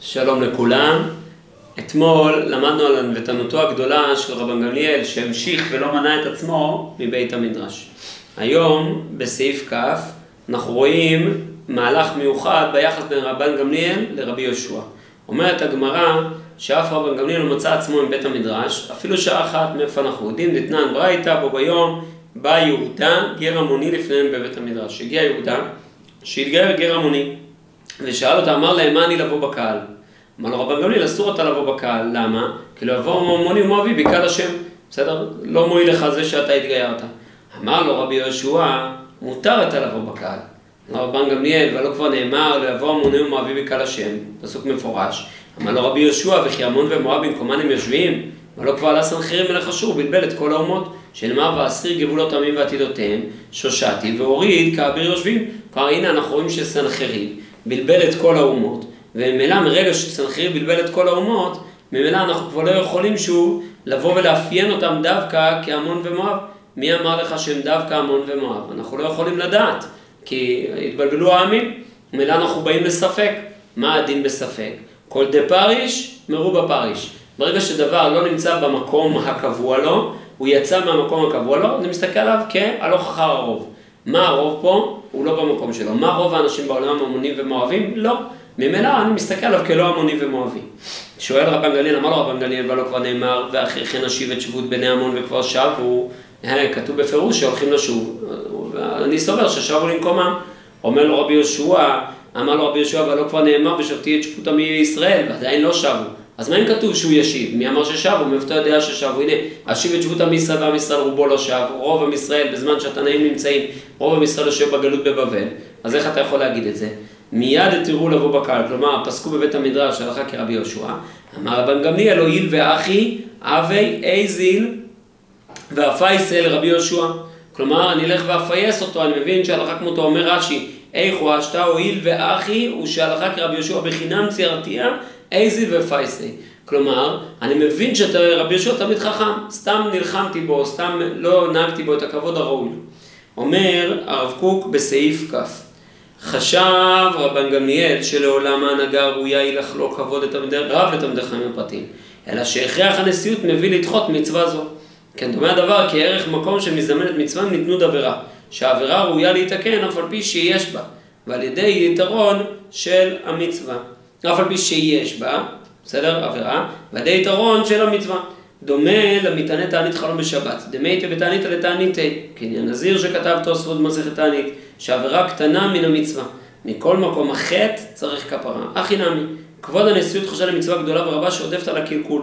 שלום לכולם. אתמול למדנו על ענוותנותו הגדולה של רבן גמליאל שהמשיך ולא מנע את עצמו מבית המדרש. היום, בסעיף כ', אנחנו רואים מהלך מיוחד ביחס בין רבן גמליאל לרבי יהושע. אומרת הגמרא שאף רבן גמליאל לא מצא עצמו מבית המדרש, אפילו שעה אחת מאיפה אנחנו יודעים, דתנן ברייתא בו ביום בא יהודה גר המוני לפניהם בבית המדרש. הגיע יהודה, שהתגייר גר המוני, ושאל אותה, אמר להם, מה אני לבוא בקהל? אמר לו רבן גמליאל, אסור אותה לבוא בקהל, למה? כי לא יבוא המוני ומואבי בקהל השם, בסדר? לא מועיל לך זה שאתה התגיירת. אמר לו רבי יהושע, מותר אתה לבוא בקהל. אמר רבן גמליאל, ולא כבר נאמר, לא יבוא המוני ומואבי בקהל השם, פסוק מפורש. אמר לו רבי יהושע, וכי עמון ומואב במקומן הם יושבים? לו כבר עלה סנחריב מלך אשור, בלבל את כל האומות. שנאמר ואסיר גבולות עמים ועתידותיהם, שושעתי והוריד כאביר יושבים. כלומר הנה אנחנו רואים שסנחריב בלבל את כל האומות, וממילא מרגע שסנחריב בלבל את כל האומות, ממילא אנחנו כבר לא יכולים שהוא לבוא ולאפיין אותם דווקא כעמון ומואב. מי אמר לך שהם דווקא עמון ומואב? אנחנו לא יכולים לדעת, כי התבלבלו העמים. ממילא אנחנו באים לספק. מה הדין בספק? כל דה פריש, מרובה פריש. ברגע שדבר לא נמצא במקום הקבוע לו, הוא יצא מהמקום הקבוע לו, אני מסתכל עליו כהלוך אחר הרוב. מה הרוב פה? הוא לא במקום שלו. מה רוב האנשים בעולם המונים ומואבים? לא. ממילא אני מסתכל עליו כלא המוני ומואבי. שואל רבן גליל, אמר לו רבן גליל, ולא כבר נאמר, ואחרי כן אשיב את שבות בני עמון וכבר שבו, כתוב בפירוש שהולכים לשוב. אני סובר ששבו למקומם. אומר לו רבי יהושע, אמר לו רבי יהושע, ולא כבר נאמר, ושבתי את שפוט עמי ישראל, ועדיין לא שבו. אז מה אם כתוב שהוא ישיב? מי אמר ששבו? מאיפה יודע ששבו? הנה, אשיב את שבות עם ישראל ועם ישראל רובו לא שב, רוב עם ישראל בזמן שהתנאים נמצאים, רוב עם ישראל יושב בגלות בבבל, אז איך אתה יכול להגיד את זה? מיד תראו לבוא בקהל, כלומר, פסקו בבית המדרש הלכה כרבי יהושע, אמר רבן גמליאל, הואיל ואחי, אבי, איזיל, ואפייסל רבי יהושע. כלומר, אני אלך ואפייס אותו, אני מבין שהלכה כמותו אומר רש"י, איך הוא אשתה הואיל ואחי, הוא שהלכה כרבי יהושע בחינם ציירתיה, אייזי ופייסי. כלומר, אני מבין שאתה רבי יהושע תמיד חכם, סתם נלחמתי בו, סתם לא נהגתי בו את הכבוד הראוי. אומר הרב קוק בסעיף כ' חשב רבן גמליאל שלעולם ההנהגה הראויה היא לחלוק כבוד לתלמידי רב לתלמידי חיים הפרטיים, אלא שהכרח הנשיאות מביא לדחות מצווה זו. כן, דומה הדבר כי ערך מקום שמזדמנת מצווה ניתנו עבירה, שהעבירה ראויה להתקן אף על פי שיש בה, ועל ידי יתרון של המצווה. אף על פי שיש בה, בסדר? עבירה, ועדי יתרון של המצווה. דומה למתענה תענית חלום בשבת. דמייתא בתעניתא לתעניתא, כעניין נזיר שכתב תוספות במסכת תענית, שעבירה קטנה מן המצווה. מכל מקום החטא צריך כפרה. אחי נמי, כבוד הנשיאות חושב למצווה גדולה ורבה שעודפת על הקלקול.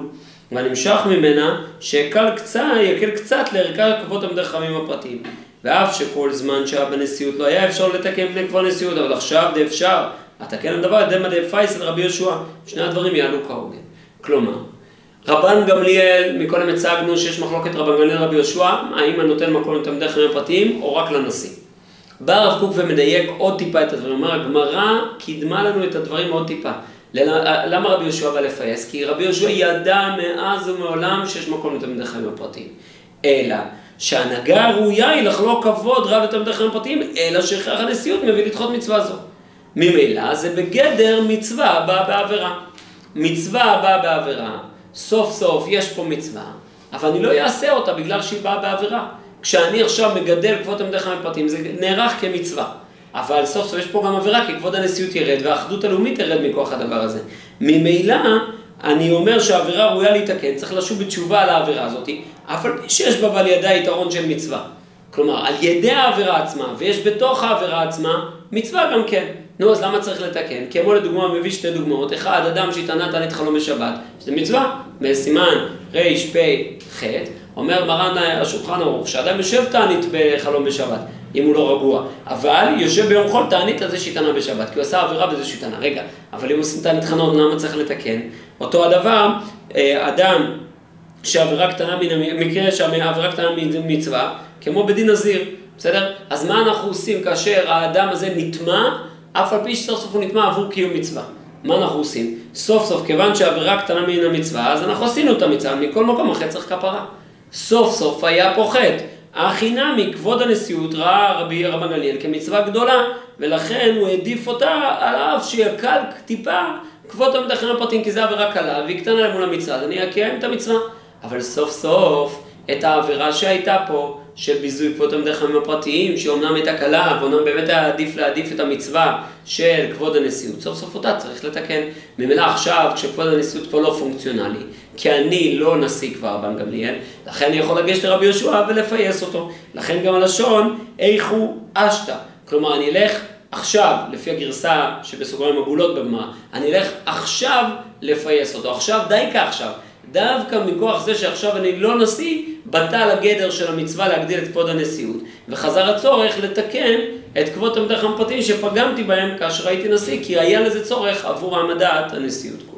והנמשך ממנה שיקל קצת, יקל קצת לערכה כבוד עמדי חכמים הפרטיים. ואף שכל זמן שהיה בנשיאות לא היה אפשר לתקן בני כבוד נשיאות, אבל עכשיו די אפשר. התקן הדבר, דמא דפייסל רבי יהושע, שני הדברים יעלו כהוגן. כלומר, רבן גמליאל, מקודם הצגנו שיש מחלוקת רבן גמליאל רבי יהושע, האם הנותן מקום לתלמידי חיים הפרטיים או רק לנשיא. בא הרב קוק ומדייק עוד טיפה את הדברים, אומר הגמרא קידמה לנו את הדברים עוד טיפה. למה רבי יהושע בא לפייס? כי רבי יהושע ידע מאז ומעולם שיש מקום לתלמידי חיים הפרטיים. אלא שההנהגה הראויה היא לחלוק כבוד רב לתלמידי חיים הפרטיים, אלא שהכרח הנשיאות מביא לדחות מצווה זו. ממילא זה בגדר מצווה באה בעבירה. מצווה באה בעבירה, סוף סוף יש פה מצווה, אבל אני לא אעשה אותה בגלל שהיא באה בעבירה. כשאני עכשיו מגדל כבוד תלמידי חיים פרטיים, זה נערך כמצווה. אבל סוף סוף יש פה גם עבירה, כי כבוד הנשיאות ירד והאחדות הלאומית תרד מכוח הדבר הזה. ממילא, אני אומר שהעבירה ראויה להתקן, צריך לשוב בתשובה על העבירה הזאת, אף על פי שיש בה ועל ידה יתרון של מצווה. כלומר, על ידי העבירה עצמה, ויש בתוך העבירה עצמה, מצווה גם כן. נו, אז למה צריך לתקן? כמו לדוגמה, מביא שתי דוגמאות. אחד, אדם שהתענה תענית חלום בשבת, שזה מצווה, בסימן רפ"ח, אומר מרן השולחן ערוך, שאדם יושב תענית בחלום בשבת, אם הוא לא רגוע, אבל יושב ביום חול תענית על זה שהתענה בשבת, כי הוא עשה עבירה בזה שהתענה. רגע, אבל אם עושים תענית חנות, למה צריך לתקן? אותו הדבר, אה, אדם שעבירה קטנה מן המקרה שעבירה קטנה ממצווה, כמו בדין נזיר, בסדר? אז מה אנחנו עושים כאשר האדם הזה נטמע, אף על פי שסוף סוף הוא נטמע עבור קיום מצווה? מה אנחנו עושים? סוף סוף, כיוון שעבירה קטנה מן המצווה, אז אנחנו עשינו את המצווה, מכל מקום אחר צריך כפרה. סוף סוף היה פה חטא. הכי נמי, כבוד הנשיאות, ראה רבי רבן גליאל כמצווה גדולה, ולכן הוא העדיף אותה על אף שיקל טיפה כבוד חכמים הפרטיים, כי זה עבירה קלה, והיא קטנה למול המצווה, אז אני אקיים את המצווה. אבל סוף סוף, את העבירה שהייתה פה, של ביזוי כבוד חכמים הפרטיים, שאומנם הייתה קלה, ואומנם באמת היה עדיף להעדיף את המצווה של כבוד הנשיאות, סוף סוף אותה צריך לתקן. ממילא עכשיו, כשכבוד הנשיאות פה לא פונקציונלי, כי אני לא נשיא כבר רבן גמליאל, לכן אני יכול לגשת לרבי יהושע ולפייס אותו. לכן גם הלשון, איכו אשתא. כלומר, אני אלך עכשיו, לפי הגרסה שבסוגריים מבולות בגמרא, אני אלך עכשיו לפייס אותו. עכשיו, די כעכשיו. דווקא מכוח זה שעכשיו אני לא נשיא, בטל הגדר של המצווה להגדיל את כבוד הנשיאות. וחזר הצורך לתקן את כבוד תלמידי חכמים פרטיים שפגמתי בהם כאשר הייתי נשיא, כי היה לזה צורך עבור העמדת הנשיאות.